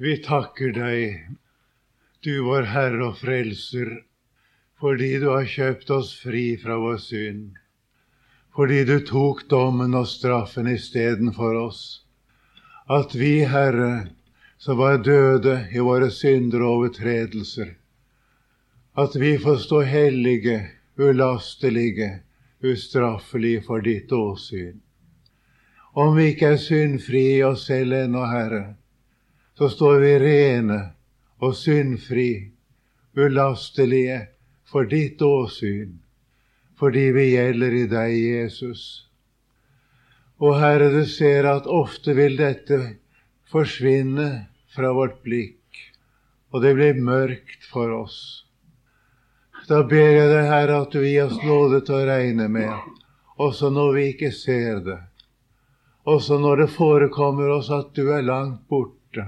Vi takker deg, du vår Herre og Frelser, fordi du har kjøpt oss fri fra vår synd, fordi du tok dommen og straffen istedenfor oss. At vi, Herre, som var døde i våre synder og overtredelser, at vi får stå hellige, ulastelige, ustraffelige for ditt åsyn. Om vi ikke er syndfrie i oss selv ennå, Herre, så står vi rene og syndfri, ulastelige for ditt åsyn, fordi vi gjelder i deg, Jesus. Og Herre, du ser at ofte vil dette forsvinne fra vårt blikk, og det blir mørkt for oss. Da ber jeg deg, Herre, at du gir oss nåde til å regne med, også når vi ikke ser det, også når det forekommer oss at du er langt borte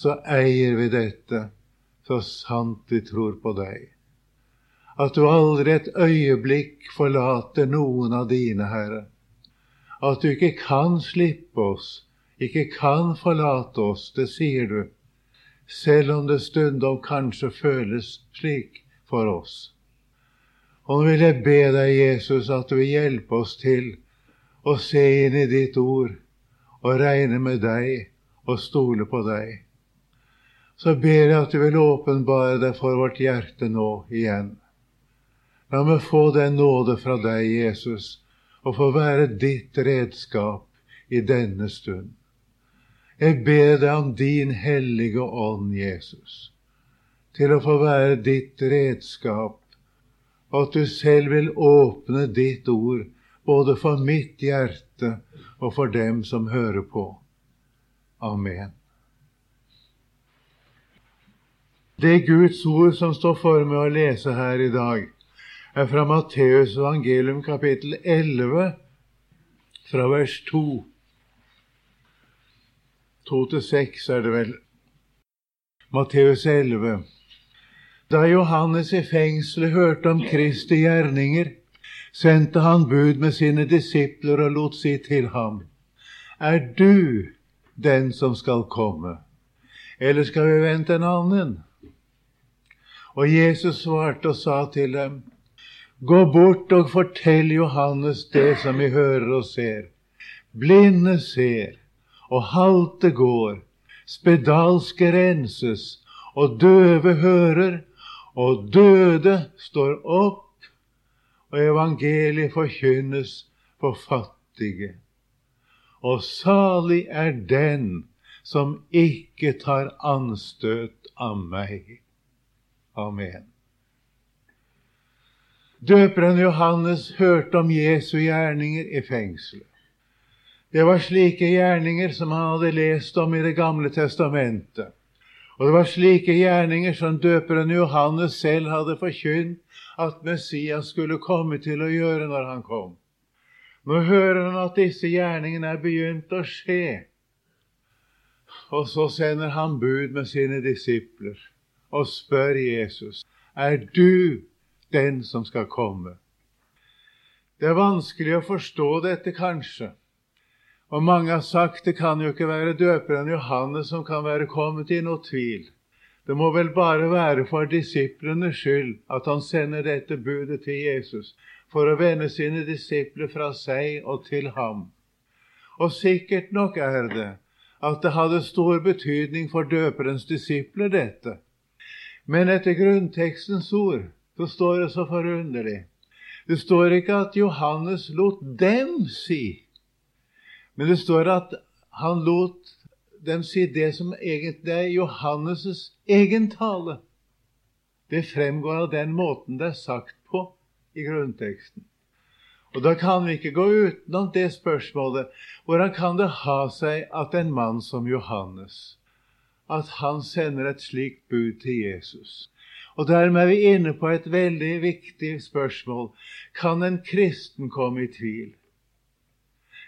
så eier vi dette så sant vi tror på deg. At du aldri et øyeblikk forlater noen av dine, Herre. At du ikke kan slippe oss, ikke kan forlate oss, det sier du, selv om det stundom kanskje føles slik for oss. Og nå vil jeg be deg, Jesus, at du vil hjelpe oss til å se inn i ditt ord og regne med deg og stole på deg så ber jeg at du vil åpenbare deg for vårt hjerte nå igjen. La meg få den nåde fra deg, Jesus, og få være ditt redskap i denne stund. Jeg ber deg om din hellige ånd, Jesus, til å få være ditt redskap, og at du selv vil åpne ditt ord både for mitt hjerte og for dem som hører på. Amen. Det Guds ord som står for meg å lese her i dag, er fra Matteus evangelium kapittel 11, fra vers 2. 2-6 er det vel. Matteus 11. Da Johannes i fengselet hørte om Kristi gjerninger, sendte han bud med sine disipler og lot si til ham, Er du den som skal komme, eller skal vi vente en annen? Og Jesus svarte og sa til dem, Gå bort og fortell Johannes det som vi hører og ser. Blinde ser, og halte går, spedalske renses, og døve hører, og døde står opp, og evangeliet forkynnes for fattige. Og salig er den som ikke tar anstøt av meg. Amen. Døperen Johannes hørte om Jesu gjerninger i fengselet. Det var slike gjerninger som han hadde lest om i Det gamle testamentet. Og det var slike gjerninger som døperen Johannes selv hadde forkynt at Messias skulle komme til å gjøre når han kom. Nå hører han at disse gjerningene er begynt å skje. Og så sender han bud med sine disipler og spør Jesus er du den som skal komme. Det er vanskelig å forstå dette, kanskje. Og mange har sagt det kan jo ikke være døperen Johannes som kan være kommet i noe tvil. Det må vel bare være for disiplenes skyld at han sender dette budet til Jesus, for å vende sine disipler fra seg og til ham. Og sikkert nok er det at det hadde stor betydning for døperens disipler, dette. Men etter grunntekstens ord så står det så forunderlig. Det står ikke at Johannes lot dem si, men det står at han lot dem si det som egentlig er Johannes' egen tale. Det fremgår av den måten det er sagt på i grunnteksten. Og Da kan vi ikke gå utenom det spørsmålet hvordan kan det ha seg at en mann som Johannes at han sender et slikt bud til Jesus. Og dermed er vi inne på et veldig viktig spørsmål. Kan en kristen komme i tvil?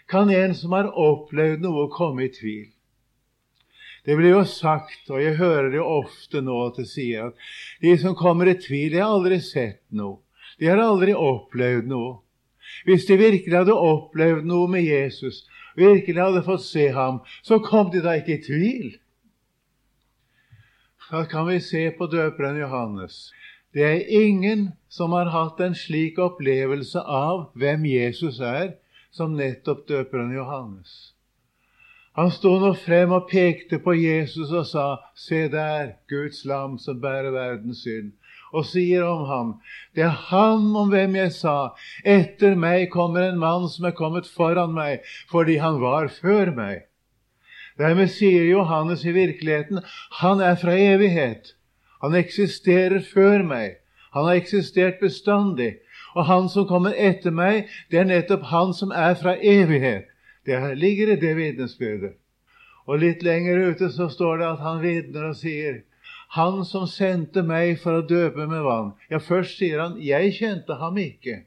Kan en som har opplevd noe, komme i tvil? Det blir jo sagt, og jeg hører det ofte nå at det sier at de som kommer i tvil, de har aldri sett noe. De har aldri opplevd noe. Hvis de virkelig hadde opplevd noe med Jesus, virkelig hadde fått se ham, så kom de da ikke i tvil. Da kan vi se på døperen Johannes. Det er ingen som har hatt en slik opplevelse av hvem Jesus er, som nettopp døperen Johannes. Han sto nå frem og pekte på Jesus og sa, Se der, Guds lam som bærer verdens synd. Og sier om ham, det er han om hvem jeg sa, etter meg kommer en mann som er kommet foran meg, fordi han var før meg. Dermed sier Johannes i virkeligheten, han er fra evighet. Han eksisterer før meg. Han har eksistert bestandig. Og han som kommer etter meg, det er nettopp han som er fra evighet. Det ligger i det vitnesbyrdet. Og litt lenger ute så står det at han vitner og sier Han som sendte meg for å døpe med vann. Ja, først sier han jeg kjente ham ikke.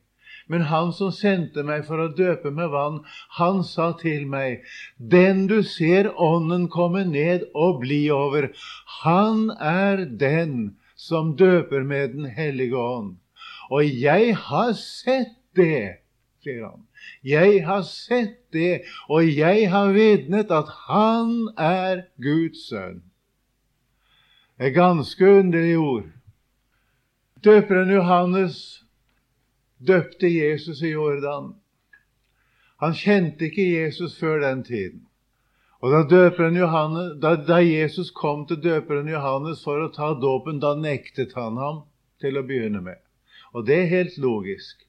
Men han som sendte meg for å døpe med vann, han sa til meg, Den du ser ånden komme ned og bli over, han er den som døper med Den hellige ånd. Og jeg har sett det, sier han. Jeg har sett det, og jeg har vitnet at han er Guds sønn. Det er ganske underlige ord. Døperen Johannes døpte Jesus i Jordan. Han kjente ikke Jesus før den tiden. Og da, Johannes, da, da, Jesus kom til døperen Johannes for å ta dåpen, da nektet han ham til å begynne med. Og det er helt logisk.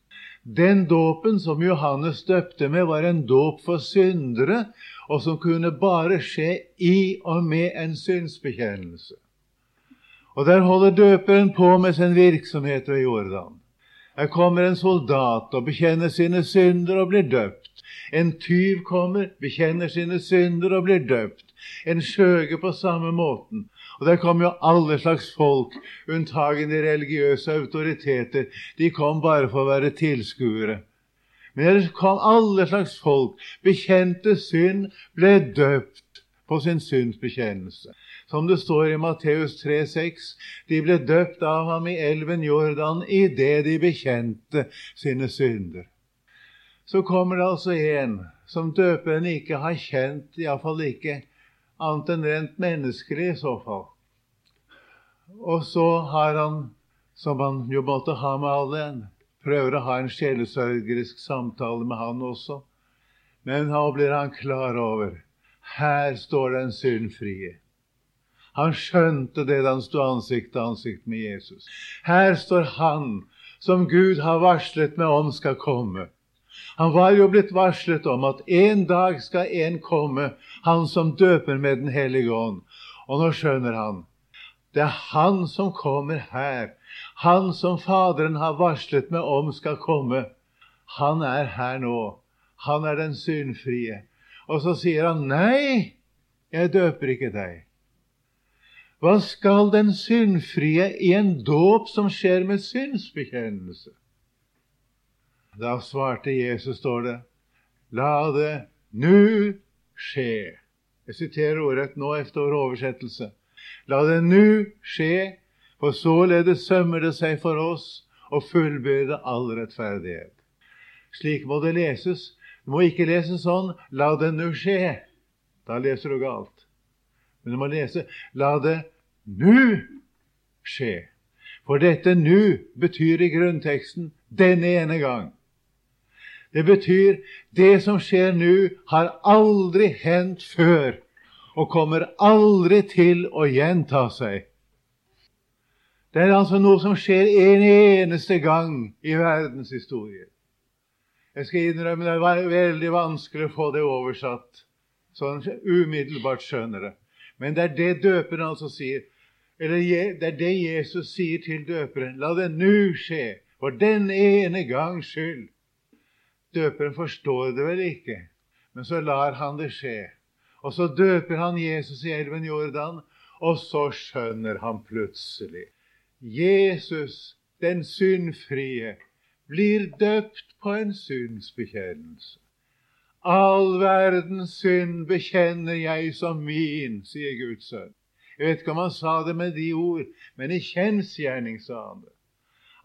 Den dåpen som Johannes døpte med, var en dåp for syndere, og som kunne bare skje i og med en synsbekjennelse. Og der holder døperen på med sin virksomhet ved Jordan. Her kommer en soldat og bekjenner sine synder og blir døpt. En tyv kommer, bekjenner sine synder og blir døpt. En skjøge på samme måten. Og der kom jo alle slags folk, unntagen de religiøse autoriteter. De kom bare for å være tilskuere. Men der kom alle slags folk, bekjente synd, ble døpt på sin syndsbekjennelse. Som det står i Matteus 3,6.: De ble døpt av ham i elven Jordan idet de bekjente sine synder. Så kommer det altså en som døperen ikke har kjent, iallfall ikke annet enn rent menneskelig i så fall. Og så har han, som han jo måtte ha med alle, prøver å ha en sjelesørgerisk samtale med han også. Men nå blir han klar over her står den syndfrie. Han skjønte det da han sto ansikt til ansikt med Jesus. Her står han som Gud har varslet med om skal komme. Han var jo blitt varslet om at en dag skal en komme, han som døper med Den hellige ånd. Og nå skjønner han. Det er han som kommer her. Han som Faderen har varslet meg om skal komme. Han er her nå. Han er den syndfrie. Og så sier han, 'Nei, jeg døper ikke deg'. Hva skal den syndfrie i en dåp som skjer med synsbekjennelse? Da svarte Jesus, står det, la det nu skje. Jeg siterer ordrett nå efter oversettelse. La det nu skje, for således sømmer det seg for oss å fullbyrde all rettferdighet. Slik må det leses. Det må ikke leses sånn 'la det nu skje'. Da leser du galt. Men du må lese 'la det nu skje'. For dette 'nu' betyr i grunnteksten 'denne ene gang'. Det betyr det som skjer nå, har aldri hendt før og kommer aldri til å gjenta seg. Det er altså noe som skjer en eneste gang i verdens historie. Jeg skal innrømme det var veldig vanskelig å få det oversatt sånn umiddelbart skjønner det. Men det er det døperen altså sier. Eller det er det Jesus sier til døperen. La det nå skje, for den ene gangs skyld. Døperen forstår det vel ikke, men så lar han det skje. Og så døper han Jesus i elven Jordan, og så skjønner han plutselig Jesus, den syndfrie, blir døpt på en syndsbekjennelse. All verdens synd bekjenner jeg som min, sier Guds sønn. Jeg vet ikke om han sa det med de ord, men i kjensgjerning sa han det.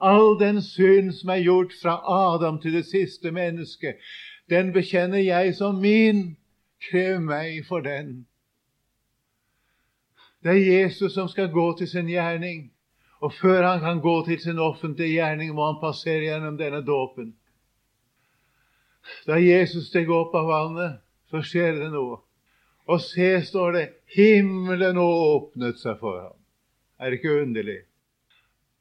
All den synd som er gjort fra Adam til det siste mennesket, den bekjenner jeg som min. Krev meg for den. Det er Jesus som skal gå til sin gjerning. Og før han kan gå til sin offentlige gjerning, må han passere gjennom denne dåpen. Da Jesus steg opp av vannet, så skjer det noe. Og se, står det, himmelen åpnet seg for ham. Er det ikke underlig?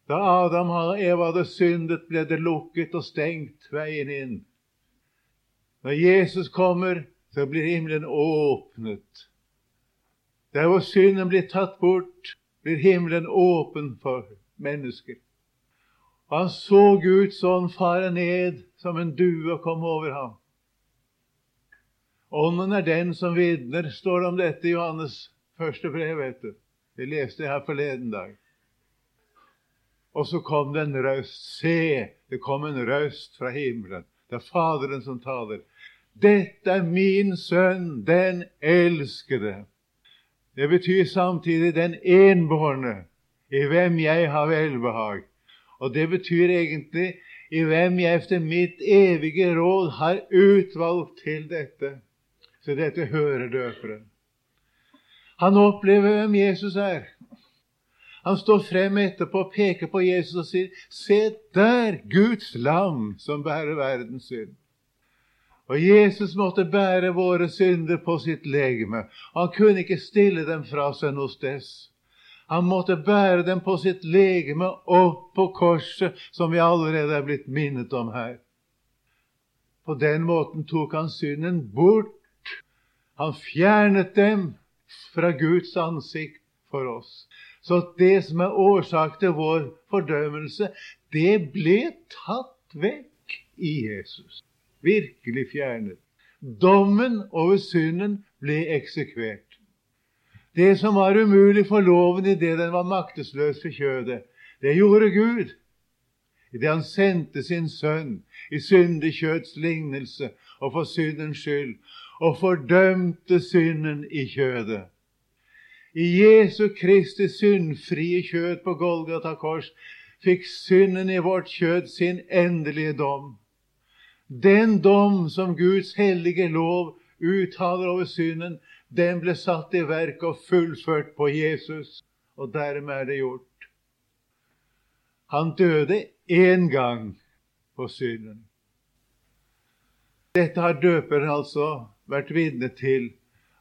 Da Adam og Eva hadde syndet, ble det lukket og stengt veien inn. Når Jesus kommer, så blir himmelen åpnet. Der hvor synden blir tatt bort, blir himmelen åpen for mennesker. Han så Guds ånd fare ned som en due og komme over ham. Ånden er den som vitner, står det om dette i Johannes første brev. vet du. Det leste jeg her forleden dag. Og så kom det en røst. Se, det kom en røst fra himmelen. Det er Faderen som taler. Dette er min sønn, den elskede. Det betyr samtidig den enbårne, i hvem jeg har velbehag. Og det betyr egentlig i hvem jeg efter mitt evige råd har utvalgt til dette. Så dette hører døperen. Han opplever hvem Jesus er. Han står frem etterpå og peker på Jesus og sier, 'Se der, Guds lam som bærer verdens synd'. Og Jesus måtte bære våre synder på sitt legeme. Han kunne ikke stille dem fra seg noe sted. Han måtte bære dem på sitt legeme opp på korset, som vi allerede er blitt minnet om her. På den måten tok han synden bort. Han fjernet dem fra Guds ansikt for oss. Så det som er årsak til vår fordømmelse, det ble tatt vekk i Jesus virkelig fjernet. Dommen over synden ble eksekvert. Det som var umulig for loven idet den var maktesløs for kjødet, det gjorde Gud idet han sendte sin sønn i syndig kjøds lignelse og for syndens skyld, og fordømte synden i kjødet. I Jesu Kristi syndfrie kjød på Golgata kors fikk synden i vårt kjød sin endelige dom. Den dom som Guds hellige lov uttaler over synden, den ble satt i verk og fullført på Jesus, og dermed er det gjort. Han døde én gang på synden. Dette har døperen altså vært vitne til,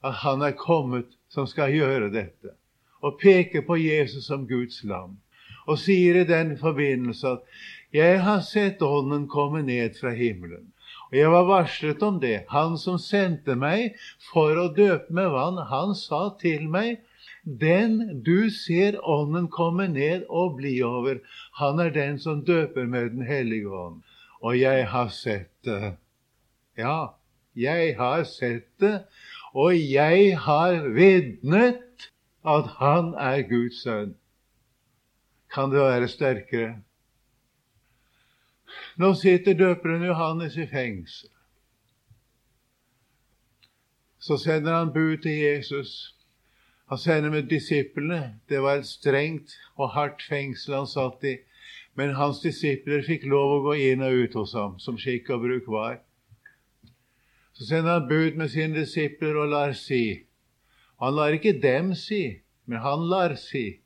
at han er kommet som skal gjøre dette, og peker på Jesus som Guds lam, og sier i den forbindelse at jeg har sett Ånden komme ned fra himmelen. Og jeg var varslet om det. Han som sendte meg for å døpe med vann, han sa til meg, den du ser Ånden komme ned og bli over, han er den som døper med Den hellige ånd. Og jeg har sett det. Ja, jeg har sett det, og jeg har vitnet at han er Guds sønn. Kan det være sterkere? Nå sitter døperen Johannes i fengsel. Så sender han bud til Jesus. Han sender med disiplene. Det var et strengt og hardt fengsel han satt i. Men hans disipler fikk lov å gå inn og ut hos ham, som skikk og bruk var. Så sender han bud med sine disipler og lar si. Han lar ikke dem si, men han lar si.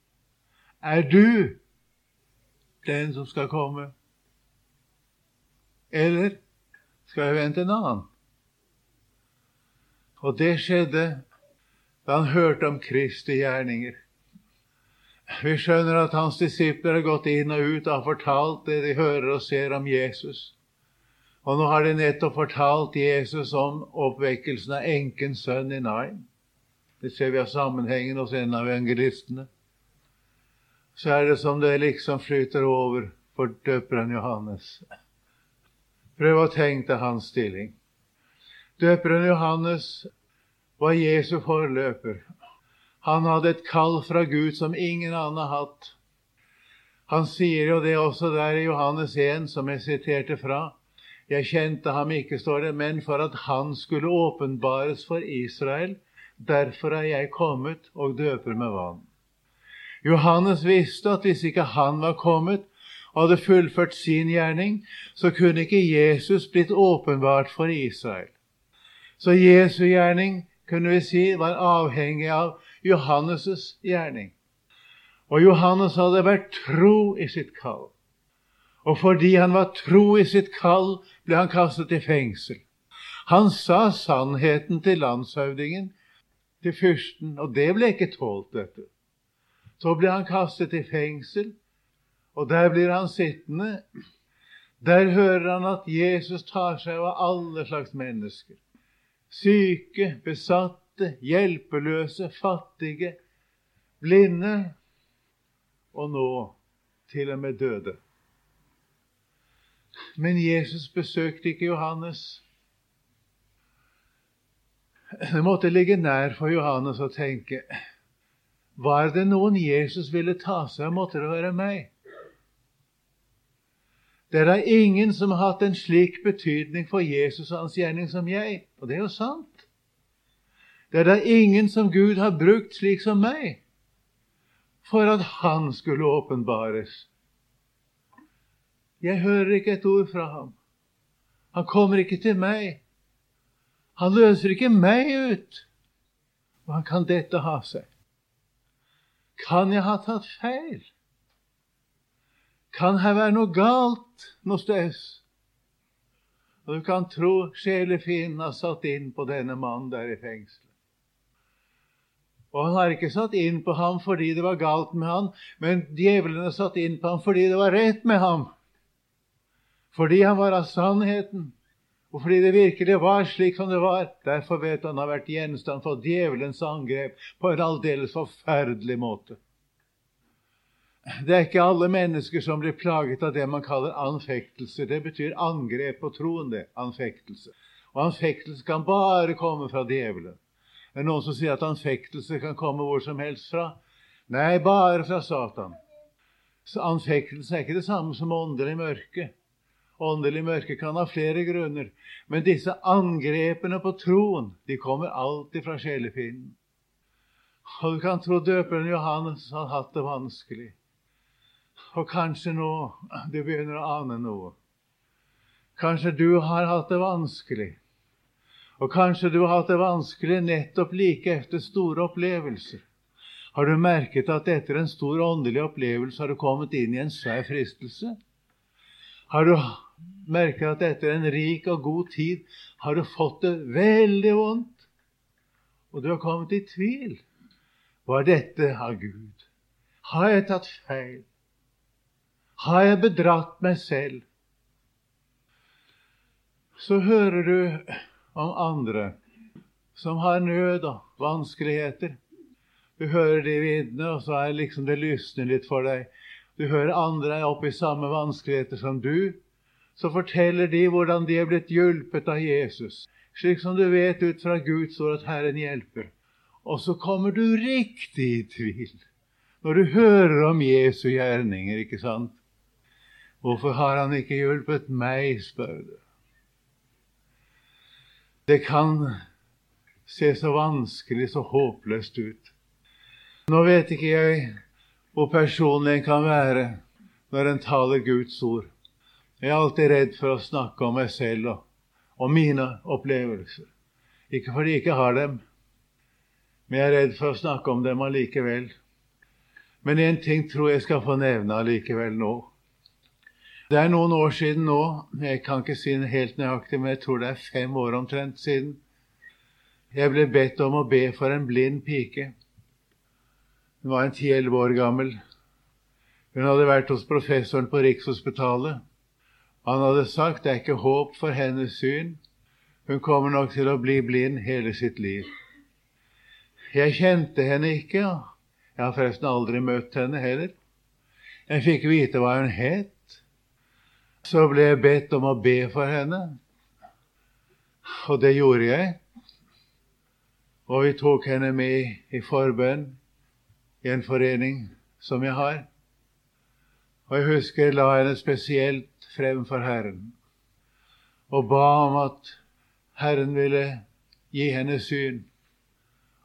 Er du den som skal komme? Eller skal jeg vente en annen? Og det skjedde da han hørte om Kristi gjerninger. Vi skjønner at hans disipler har gått inn og ut og har fortalt det de hører og ser om Jesus. Og nå har de nettopp fortalt Jesus om oppvekkelsen av enkens sønn i Nain. Det ser vi av sammenhengen hos en av evangelistene. Så er det som det liksom flyter over for døperen Johannes. Prøv å tenke deg hans stilling. Døperen Johannes var Jesu forløper. Han hadde et kall fra Gud som ingen annen har hatt. Han sier jo det også der i Johannes 1, som jeg siterte fra. Jeg kjente ham ikke, står det, men for at han skulle åpenbares for Israel. Derfor er jeg kommet og døper med vann. Johannes visste at hvis ikke han var kommet, hadde fullført sin gjerning, så kunne ikke Jesus blitt åpenbart for Israel. Så Jesu gjerning kunne vi si var avhengig av Johannes' gjerning. Og Johannes hadde vært tro i sitt kall. Og fordi han var tro i sitt kall, ble han kastet i fengsel. Han sa sannheten til landshøvdingen, til fyrsten, og det ble ikke tålt, dette. Så ble han kastet i fengsel, og der blir han sittende. Der hører han at Jesus tar seg av alle slags mennesker. Syke, besatte, hjelpeløse, fattige, blinde, og nå til og med døde. Men Jesus besøkte ikke Johannes. Det måtte ligge nær for Johannes å tenke Var det noen Jesus ville ta seg av, måtte det være meg. Det er da ingen som har hatt en slik betydning for Jesus og hans gjerning som jeg. Og det er jo sant. Det er da ingen som Gud har brukt slik som meg for at han skulle åpenbares. Jeg hører ikke et ord fra ham. Han kommer ikke til meg. Han løser ikke meg ut. Hva kan dette ha seg? Kan jeg ha tatt feil? Kan her være noe galt noe sted? Og du kan tro sjelefienden har satt inn på denne mannen der i fengselet. Og han har ikke satt inn på ham fordi det var galt med ham, men djevelen satt inn på ham fordi det var rett med ham. Fordi han var av sannheten, og fordi det virkelig var slik som det var. Derfor vet han har vært gjenstand for djevelens angrep på en aldeles forferdelig måte. Det er ikke alle mennesker som blir plaget av det man kaller anfektelse. Det betyr angrep på troen, det. Anfektelse. Og anfektelse kan bare komme fra djevelen. Det er noen som sier at anfektelse kan komme hvor som helst fra. Nei, bare fra Satan. Så anfektelse er ikke det samme som åndelig mørke. Åndelig mørke kan ha flere grunner, men disse angrepene på troen de kommer alltid fra sjelefienden. Og du kan tro døperen Johannes har hatt det vanskelig. Og kanskje nå du begynner å ane noe. Kanskje du har hatt det vanskelig. Og kanskje du har hatt det vanskelig nettopp like etter store opplevelser. Har du merket at etter en stor åndelig opplevelse har du kommet inn i en svær fristelse? Har du merket at etter en rik og god tid har du fått det veldig vondt? Og du har kommet i tvil. Var dette av Gud? Har jeg tatt feil? Har jeg bedratt meg selv? Så hører du om andre som har nød og vanskeligheter. Du hører de vitne, og så er liksom det lysner litt for deg. Du hører andre er oppe i samme vanskeligheter som du. Så forteller de hvordan de er blitt hjulpet av Jesus, slik som du vet ut fra Guds ord at Herren hjelper. Og så kommer du riktig i tvil når du hører om Jesu gjerninger, ikke sant? Hvorfor har han ikke hjulpet meg, spør du. Det kan se så vanskelig, så håpløst ut. Nå vet ikke jeg hvor personlig en kan være når en taler Guds ord. Jeg er alltid redd for å snakke om meg selv og og mine opplevelser. Ikke fordi jeg ikke har dem, men jeg er redd for å snakke om dem allikevel. Men én ting tror jeg skal få nevne allikevel nå. Det er noen år siden nå, jeg kan ikke si det helt nøyaktig, men jeg tror det er fem år omtrent siden, jeg ble bedt om å be for en blind pike. Hun var en ti-elleve år gammel. Hun hadde vært hos professoren på Rikshospitalet. Han hadde sagt det er ikke håp for hennes syn. Hun kommer nok til å bli blind hele sitt liv. Jeg kjente henne ikke. Jeg har forresten aldri møtt henne heller. Jeg fikk vite hva hun het. Så ble jeg bedt om å be for henne, og det gjorde jeg. Og vi tok henne med i forbønn i en forening som jeg har. Og jeg husker jeg la henne spesielt frem for Herren og ba om at Herren ville gi henne syn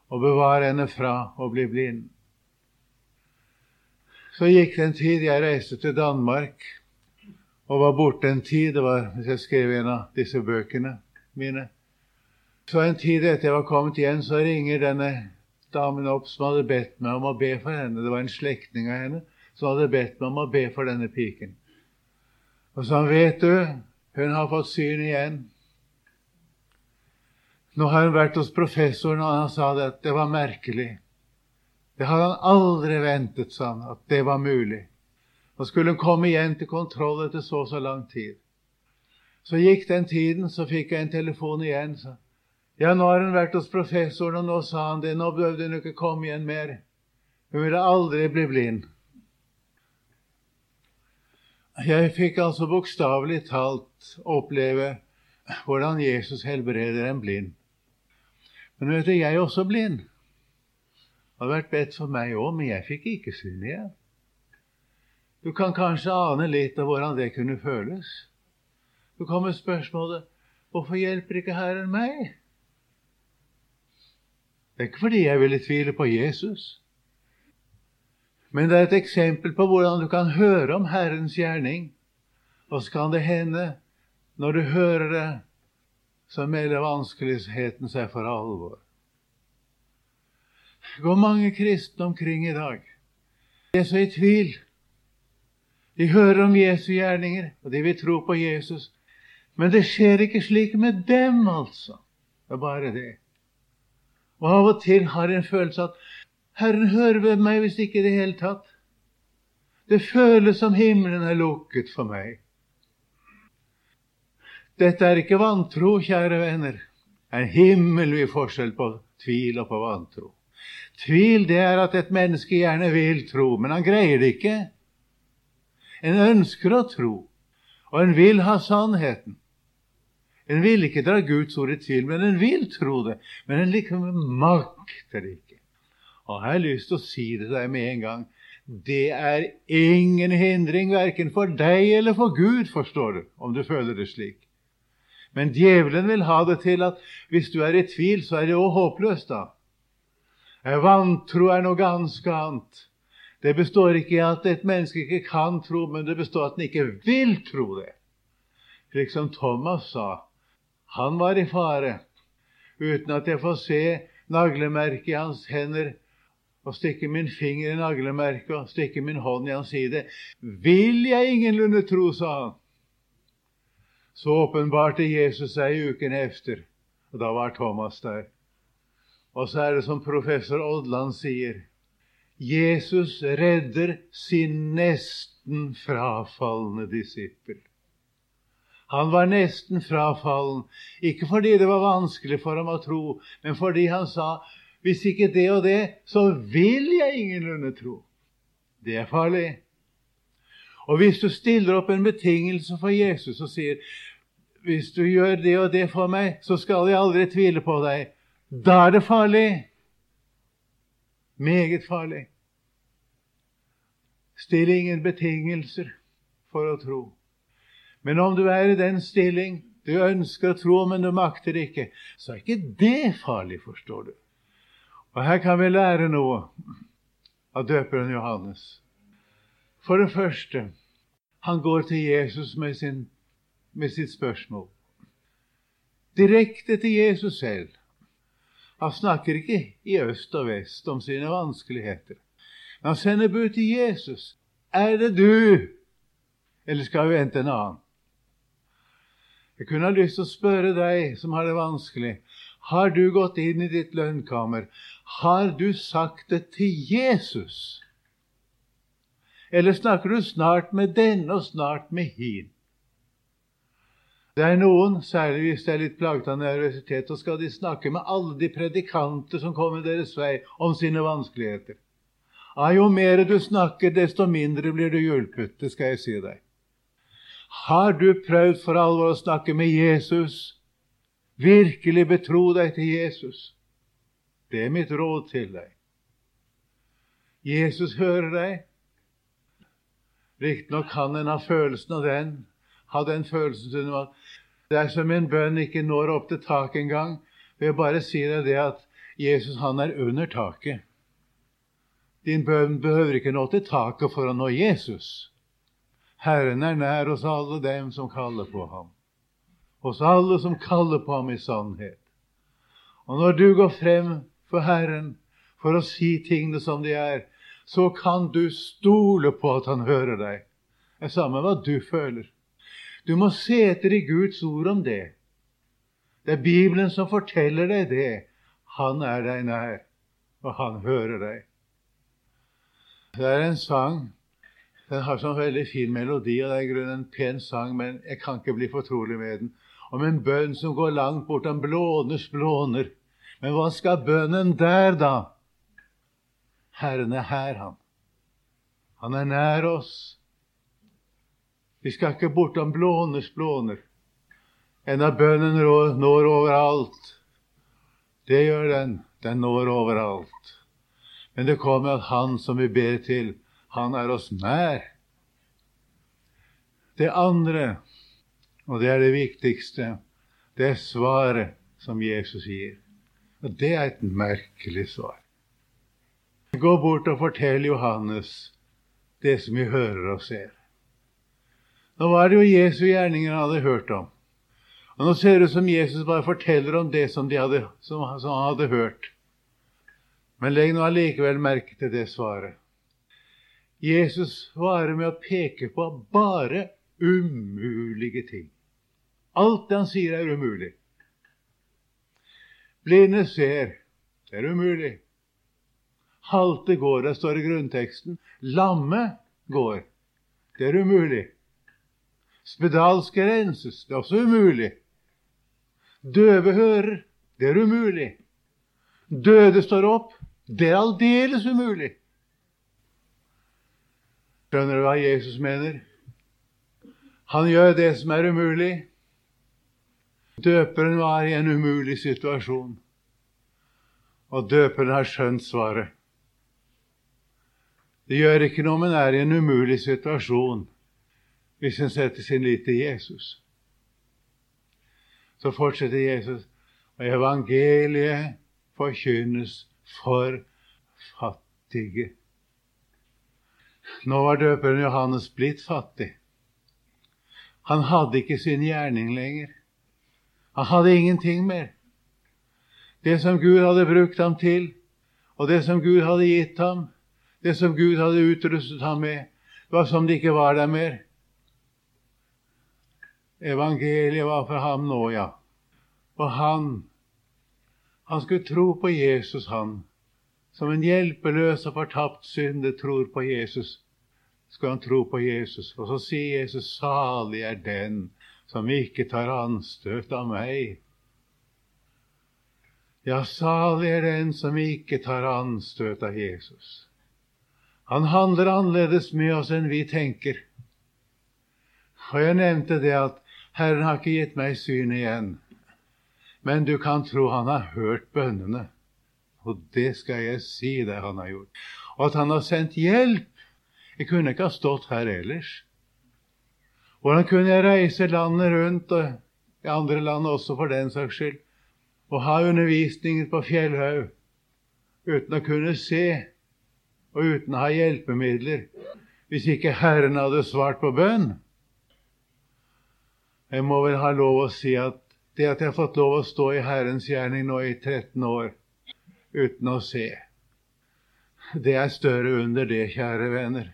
og bevare henne fra å bli blind. Så gikk det en tid jeg reiste til Danmark og var borte en tid. Det var hvis jeg skrev en av disse bøkene mine. Så en tid etter jeg var kommet igjen, så ringer denne damen opp som hadde bedt meg om å be for henne. Det var en slektning av henne som hadde bedt meg om å be for denne piken. Og så han vet du, hun har fått syn igjen. Nå har hun vært hos professoren, og han sa det at det var merkelig. Det hadde han aldri ventet, sa han, at det var mulig. Og skulle hun komme igjen til kontroll etter så og så lang tid. Så gikk den tiden, så fikk jeg en telefon igjen. Så. Ja, nå har hun vært hos professoren, og nå sa han det. Nå behøvde hun ikke komme igjen mer. Hun ville aldri bli blind. Jeg fikk altså bokstavelig talt oppleve hvordan Jesus helbreder en blind. Men vet du, jeg er også blind. Det har vært bedt for meg òg, men jeg fikk ikke syn igjen. Du kan kanskje ane litt av hvordan det kunne føles. Så kommer spørsmålet hvorfor hjelper ikke Herren meg? Det er ikke fordi jeg ville tvile på Jesus, men det er et eksempel på hvordan du kan høre om Herrens gjerning. Og så kan det hende, når du hører det, så melder vanskeligheten seg for alvor. Går mange kristne omkring i dag. De er så i tvil. De hører om Jesu gjerninger, og de vil tro på Jesus. Men det skjer ikke slik med dem, altså. Det er bare det. Og av og til har jeg en følelse at Herren hører ved meg hvis ikke i det hele tatt. Det føles som himmelen er lukket for meg. Dette er ikke vantro, kjære venner. Det er en himmelvid forskjell på tvil og på vantro. Tvil det er at et menneske gjerne vil tro, men han greier det ikke. En ønsker å tro, og en vil ha sannheten. En vil ikke dra Guds ord i tvil, men en vil tro det. Men en liksom makter det ikke. Og jeg har lyst til å si det til deg med en gang. Det er ingen hindring verken for deg eller for Gud, forstår du, om du føler det slik. Men djevelen vil ha det til at hvis du er i tvil, så er det òg håpløst, da. Vantro er noe ganske annet. Det består ikke i at et menneske ikke kan tro, men det består i at en ikke vil tro det. Slik som Thomas sa. Han var i fare, uten at jeg får se naglemerket i hans hender og stikke min finger i naglemerket og stikke min hånd i hans side. Vil jeg ingenlunde tro, sa han. Så åpenbarte Jesus seg uken efter, og da var Thomas der. Og så er det som professor Odland sier Jesus redder sin nesten frafalne disippel. Han var nesten frafallen, ikke fordi det var vanskelig for ham å tro, men fordi han sa hvis ikke det og det, så vil jeg ingenlunde tro. Det er farlig. Og hvis du stiller opp en betingelse for Jesus og sier hvis du gjør det og det for meg, så skal jeg aldri tvile på deg, da er det farlig. Meget farlig. Still ingen betingelser for å tro. Men om du er i den stilling du ønsker å tro, men du makter ikke, så er ikke det farlig, forstår du. Og her kan vi lære noe av døperen Johannes. For det første, han går til Jesus med, sin, med sitt spørsmål. Direkte til Jesus selv. Han snakker ikke i øst og vest om sine vanskeligheter. Men Han sender bud til Jesus. Er det du, eller skal vi vente en annen? Jeg kunne ha lyst til å spørre deg som har det vanskelig. Har du gått inn i ditt lønnkammer? Har du sagt det til Jesus? Eller snakker du snart med denne og snart med hin? Det er noen, særlig hvis de er litt plaget av nervøsitet, og skal de snakke med alle de predikanter som kommer deres vei, om sine vanskeligheter. Ja, jo mer du snakker, desto mindre blir du hjulpet. Det skal jeg si deg. Har du prøvd for alvor å snakke med Jesus? Virkelig betro deg til Jesus? Det er mitt råd til deg. Jesus hører deg. Riktignok kan en ha følelsen av den, ha en følelse av at dersom en bønn ikke når opp til taket engang, vil jeg bare si deg det at Jesus han er under taket. Din bønn behøver ikke nå til taket for å nå Jesus. Herren er nær hos alle dem som kaller på ham. Hos alle som kaller på ham i sannhet. Og når du går frem for Herren for å si tingene som de er, så kan du stole på at han hører deg. Det er samme hva du føler. Du må se etter i Guds ord om det. Det er Bibelen som forteller deg det. Han er deg nær, og han hører deg. Det er en sang Den har sånn veldig fin melodi, og det er i grunnen en pen sang, men jeg kan ikke bli fortrolig med den. Om en bønn som går langt bortom blåners blåner. Men hva skal bønnen der, da? Herren er her, han. Han er nær oss. Vi skal ikke bortom blånes blåner. av bønnen når overalt. Det gjør den. Den når overalt. Men det kommer at Han som vi ber til, han er oss nær. Det andre, og det er det viktigste, det er svaret som Jesus gir. Og det er et merkelig svar. Gå bort og fortell Johannes det som vi hører og ser. Nå var det jo Jesu gjerninger han hadde hørt om. Og Nå ser det ut som Jesus bare forteller om det som, de hadde, som, som han hadde hørt. Men legg nå allikevel merke til det svaret. Jesus svarer med å peke på bare umulige ting. Alt det han sier, er umulig. Blinde ser. Det er umulig. Halte går, det står i grunnteksten. Lamme går. Det er umulig. Spedalske renses. Det er også umulig. Døve hører. Det er umulig. Døde står opp. Det er aldeles umulig. Skjønner du hva Jesus mener? Han gjør det som er umulig. Døperen var i en umulig situasjon, og døperen har skjønt svaret. Det gjør ikke noe om en er i en umulig situasjon hvis en setter sin lit til Jesus. Så fortsetter Jesus, og evangeliet forkynnes for fattige. Nå var døperen Johannes blitt fattig. Han hadde ikke sin gjerning lenger. Han hadde ingenting mer. Det som Gud hadde brukt ham til, og det som Gud hadde gitt ham, det som Gud hadde utrustet ham med, var som det ikke var der mer. Evangeliet var for ham nå, ja. Og han, han skulle tro på Jesus, han. Som en hjelpeløs og fortapt synder tror på Jesus, skal han tro på Jesus. Og så sier Jesus, salig er den som ikke tar anstøt av meg. Ja, salig er den som ikke tar anstøt av Jesus. Han handler annerledes med oss enn vi tenker. Og jeg nevnte det at Herren har ikke gitt meg syn igjen. Men du kan tro han har hørt bønnene. Og det skal jeg si det han har gjort. Og at han har sendt hjelp. Jeg kunne ikke ha stått her ellers. Hvordan kunne jeg reise landet rundt, og i andre land også for den saks skyld, og ha undervisninger på Fjellhaug uten å kunne se og uten å ha hjelpemidler hvis ikke Herren hadde svart på bønn. Jeg må vel ha lov å si at det at jeg har fått lov å stå i Herrens gjerning nå i 13 år uten å se, det er større under det, kjære venner,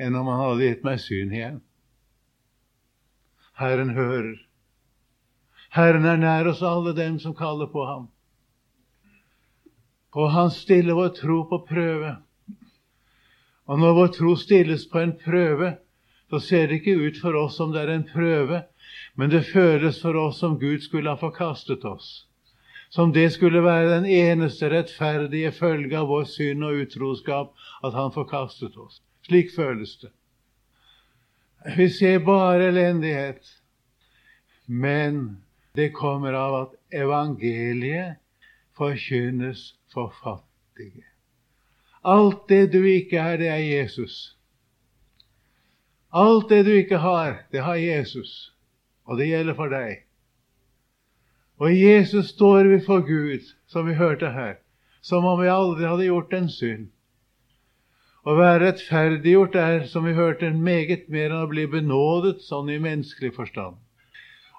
enn om han hadde gitt meg syn igjen. Herren hører. Herren er nær oss alle dem som kaller på ham. Og han stiller vår tro på prøve. Og når vår tro stilles på en prøve, så ser det ikke ut for oss som det er en prøve, men det føles for oss som Gud skulle ha forkastet oss. Som det skulle være den eneste rettferdige følge av vår synd og utroskap at Han forkastet oss. Slik føles det. Vi ser bare elendighet. Men det kommer av at evangeliet forkynnes for fattige. Alt det du ikke er, det er Jesus. Alt det du ikke har, det har Jesus. Og det gjelder for deg. Og Jesus står vi for Gud, som vi hørte her, som om vi aldri hadde gjort en synd. Å være rettferdiggjort er, som vi hørte, meget mer enn å bli benådet, sånn i menneskelig forstand.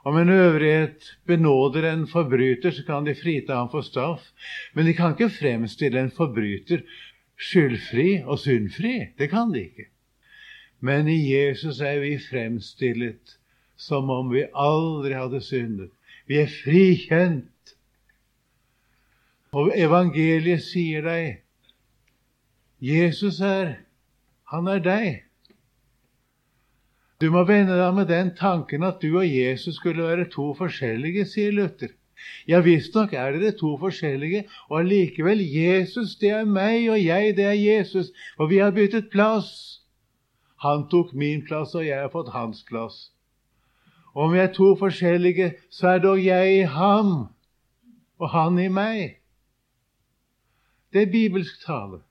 Om en øvrighet benåder en forbryter, så kan de frita ham for straff. Men de kan ikke fremstille en forbryter skyldfri og syndfri. Det kan de ikke. Men i Jesus er vi fremstillet som om vi aldri hadde syndet. Vi er frikjent. Og evangeliet sier deg Jesus er Han er deg. Du må vende deg med den tanken at du og Jesus skulle være to forskjellige, sier Luther. Ja, visstnok er dere to forskjellige, og allikevel Jesus, det er meg, og jeg, det er Jesus. Og vi har byttet plass. Han tok min plass, og jeg har fått hans plass. Om vi er to forskjellige, så er dog jeg i ham, og han i meg. Det er bibelsk tale.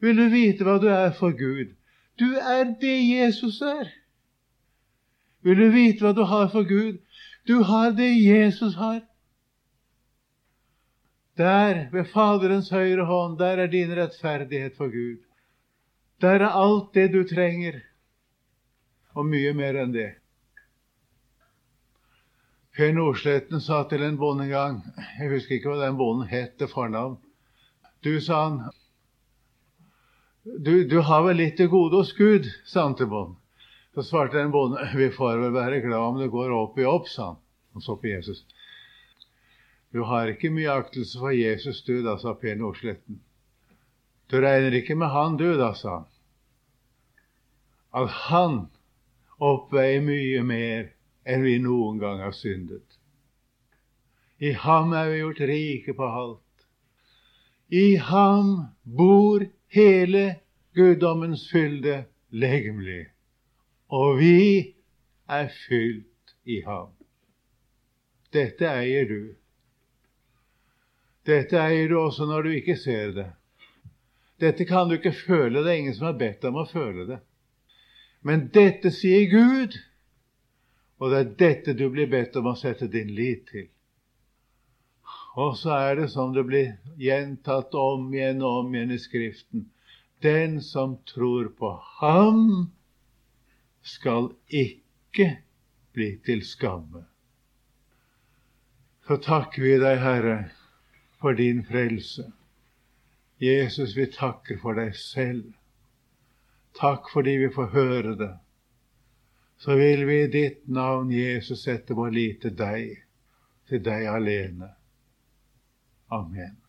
Vil du vite hva du er for Gud? Du er det Jesus er. Vil du vite hva du har for Gud? Du har det Jesus har. Der, ved Faderens høyre hånd, der er din rettferdighet for Gud. Der er alt det du trenger, og mye mer enn det. Per Nordsletten sa til en bonde en gang Jeg husker ikke hva den bonden het til fornavn. Du, sa han, du, du, har vel litt til gode hos Gud, sa han til bonden. Så svarte den bonden vi får vel være glad om det går opp i opp, sa han. Han så på Jesus. Du har ikke mye aktelse for Jesus, du, da, sa Per Nordsletten. Du regner ikke med han, du, da, sa han. At han oppveier mye mer enn vi noen gang har syndet. I ham er vi gjort rike på alt. I ham bor hele guddommens fylde legemlig. Og vi er fylt i ham. Dette eier du. Dette eier du også når du ikke ser det. Dette kan du ikke føle. Det er ingen som har bedt deg om å føle det. Men dette sier Gud, og det er dette du blir bedt om å sette din lit til. Og så er det som det blir gjentatt om igjen og om igjen i Skriften. Den som tror på Ham, skal ikke bli til skamme. Så takker vi deg, Herre, for din frelse. Jesus, vi takker for deg selv. Takk fordi vi får høre det. Så vil vi i ditt navn, Jesus, sette vår lit til deg, til deg alene. Amen.